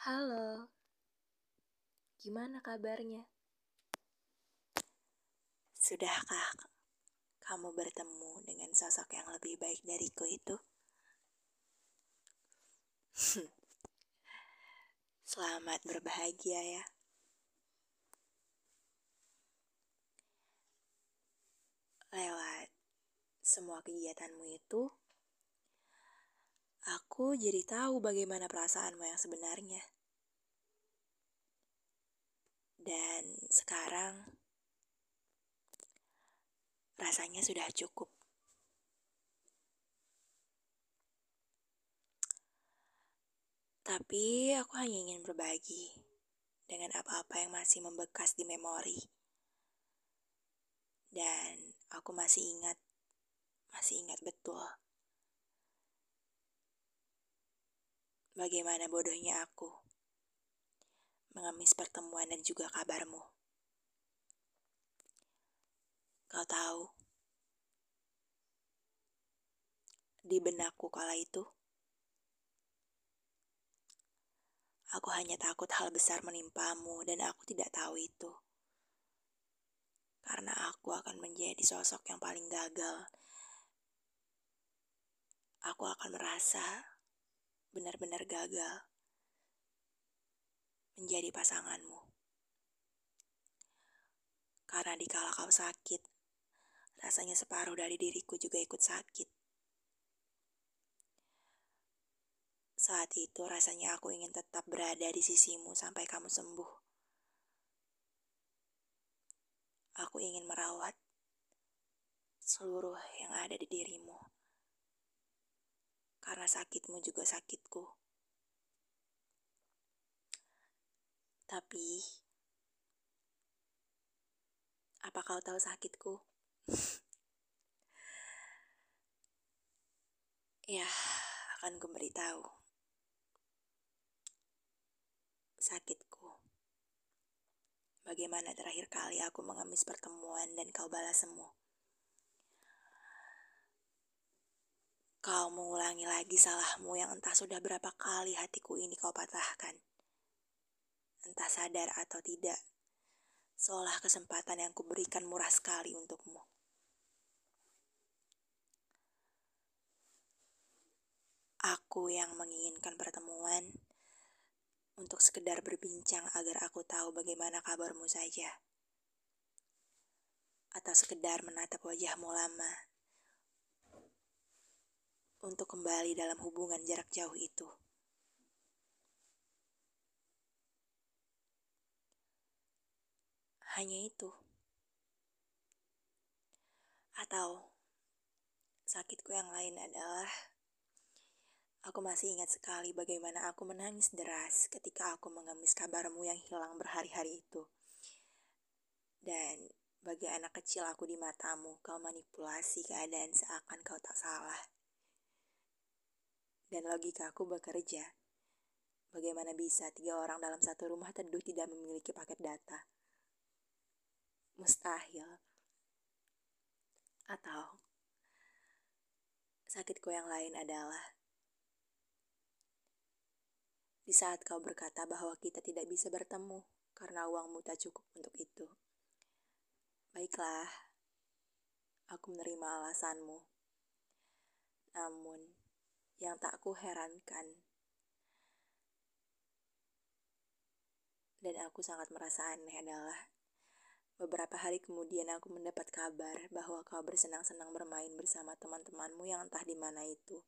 Halo, gimana kabarnya? Sudahkah kamu bertemu dengan sosok yang lebih baik dariku itu? Selamat berbahagia ya. Lewat semua kegiatanmu itu, aku jadi tahu bagaimana perasaanmu yang sebenarnya. Dan sekarang rasanya sudah cukup. Tapi aku hanya ingin berbagi dengan apa-apa yang masih membekas di memori. Dan aku masih ingat, masih ingat betul. Bagaimana bodohnya aku mengemis pertemuan dan juga kabarmu. Kau tahu, di benakku kala itu, aku hanya takut hal besar menimpamu dan aku tidak tahu itu. Karena aku akan menjadi sosok yang paling gagal. Aku akan merasa benar-benar gagal menjadi pasanganmu. Karena dikala kau sakit, rasanya separuh dari diriku juga ikut sakit. Saat itu rasanya aku ingin tetap berada di sisimu sampai kamu sembuh. Aku ingin merawat seluruh yang ada di dirimu. Karena sakitmu juga sakitku. Tapi, apa kau tahu sakitku? ya, akan kuberitahu. Sakitku. Bagaimana terakhir kali aku mengemis pertemuan dan kau balas semu. Kau mengulangi lagi salahmu yang entah sudah berapa kali hatiku ini kau patahkan. Entah sadar atau tidak, seolah kesempatan yang kuberikan murah sekali untukmu. Aku yang menginginkan pertemuan untuk sekedar berbincang agar aku tahu bagaimana kabarmu saja. Atau sekedar menatap wajahmu lama untuk kembali dalam hubungan jarak jauh itu. Hanya itu. Atau sakitku yang lain adalah aku masih ingat sekali bagaimana aku menangis deras ketika aku mengemis kabarmu yang hilang berhari-hari itu. Dan bagi anak kecil aku di matamu, kau manipulasi keadaan seakan kau tak salah. Dan logika aku bekerja. Bagaimana bisa tiga orang dalam satu rumah teduh tidak memiliki paket data? Mustahil. Atau sakitku yang lain adalah di saat kau berkata bahwa kita tidak bisa bertemu karena uangmu tak cukup untuk itu. Baiklah, aku menerima alasanmu. Namun, yang tak aku herankan dan aku sangat merasa aneh adalah Beberapa hari kemudian aku mendapat kabar bahwa kau bersenang-senang bermain bersama teman-temanmu yang entah di mana itu.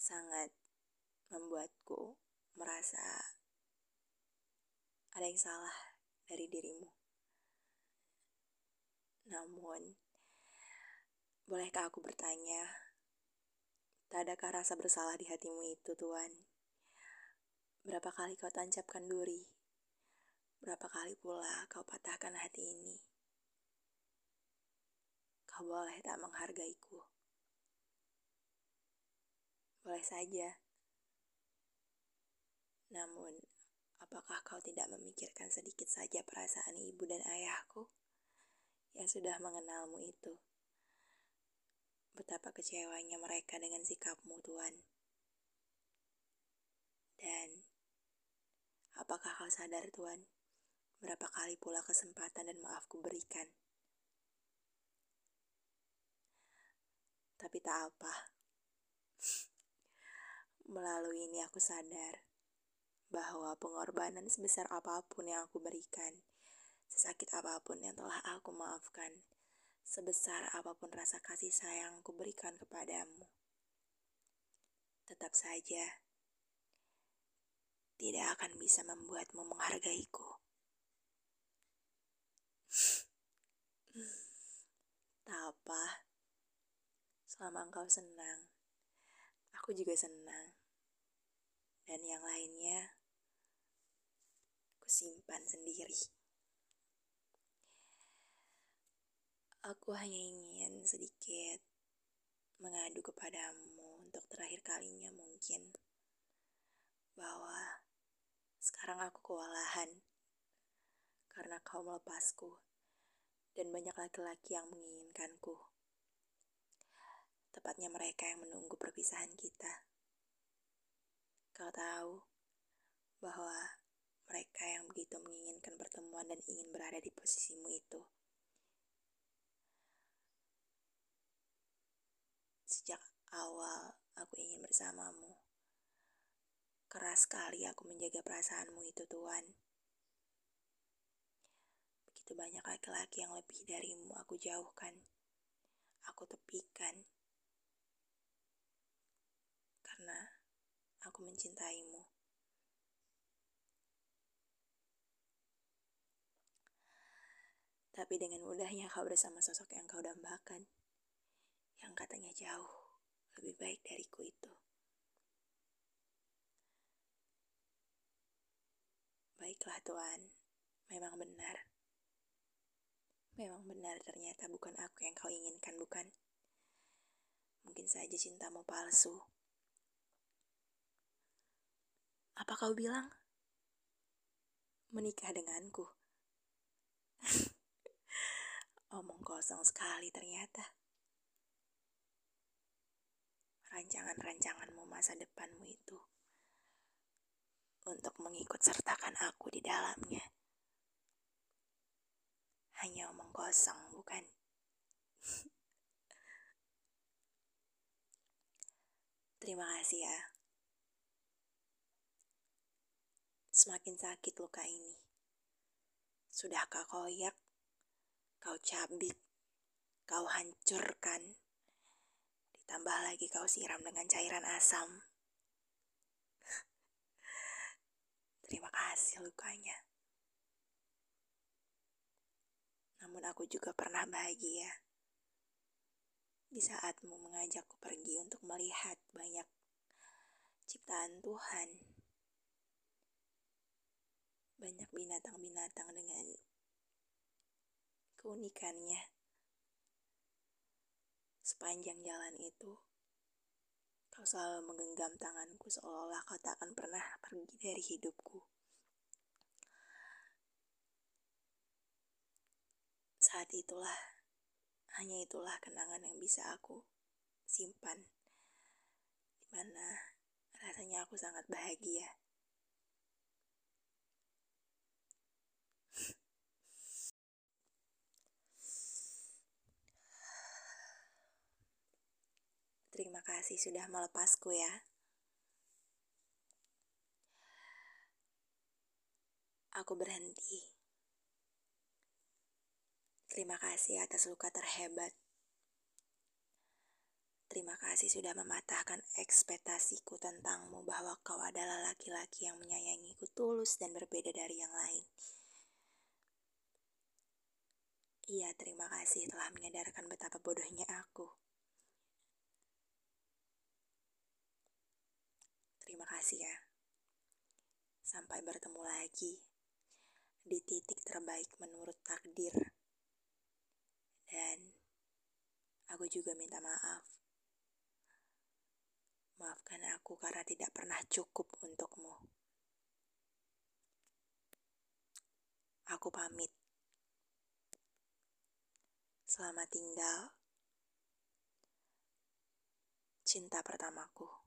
Sangat membuatku merasa ada yang salah dari dirimu. Namun, bolehkah aku bertanya, tak adakah rasa bersalah di hatimu itu, Tuan? Berapa kali kau tancapkan duri? Berapa kali pula kau patahkan hati ini? Kau boleh tak menghargaiku. Boleh saja. Namun, apakah kau tidak memikirkan sedikit saja perasaan ibu dan ayahku yang sudah mengenalmu itu? Betapa kecewanya mereka dengan sikapmu, Tuan. Dan apakah kau sadar, Tuan, berapa kali pula kesempatan dan maafku berikan? Tapi tak apa. Melalui ini aku sadar bahwa pengorbanan sebesar apa pun yang aku berikan, sesakit apa pun yang telah aku maafkan, sebesar apa pun rasa kasih sayangku berikan kepadamu, tetap saja tidak akan bisa membuatmu menghargaiku. tak apa, selama engkau senang, aku juga senang. Dan yang lainnya, simpan sendiri. Aku hanya ingin sedikit mengadu kepadamu untuk terakhir kalinya mungkin bahwa sekarang aku kewalahan karena kau melepasku dan banyak laki-laki yang menginginkanku. Tepatnya mereka yang menunggu perpisahan kita. Kau tahu bahwa mereka yang begitu menginginkan pertemuan dan ingin berada di posisimu itu. Awal aku ingin bersamamu. Keras sekali aku menjaga perasaanmu itu, Tuan. Begitu banyak laki-laki yang lebih darimu aku jauhkan. Aku tepikan. Karena aku mencintaimu. Tapi dengan mudahnya kau bersama sosok yang kau dambakan, yang katanya jauh lebih baik dariku itu. Baiklah Tuan, memang benar. Memang benar ternyata bukan aku yang kau inginkan, bukan? Mungkin saja cintamu palsu. Apa kau bilang? Menikah denganku. Omong kosong sekali ternyata. Rancangan-rancanganmu masa depanmu itu untuk mengikut sertakan aku di dalamnya. Hanya omong kosong, bukan? Terima kasih ya. Semakin sakit luka ini. Sudahkah kau yak kau cabik, kau hancurkan, ditambah lagi kau siram dengan cairan asam. Terima kasih lukanya. Namun aku juga pernah bahagia di saatmu mengajakku pergi untuk melihat banyak ciptaan Tuhan. Banyak binatang-binatang dengan keunikannya. Sepanjang jalan itu, kau selalu menggenggam tanganku seolah-olah kau tak akan pernah pergi dari hidupku. Saat itulah, hanya itulah kenangan yang bisa aku simpan. Di mana rasanya aku sangat bahagia. Kasih sudah melepasku ya. Aku berhenti. Terima kasih atas luka terhebat. Terima kasih sudah mematahkan ekspektasiku tentangmu bahwa kau adalah laki-laki yang menyayangiku tulus dan berbeda dari yang lain. Iya, terima kasih telah menyadarkan betapa bodohnya aku. Terima kasih ya. Sampai bertemu lagi di titik terbaik menurut takdir. Dan aku juga minta maaf. Maafkan aku karena tidak pernah cukup untukmu. Aku pamit. Selamat tinggal. cinta pertamaku.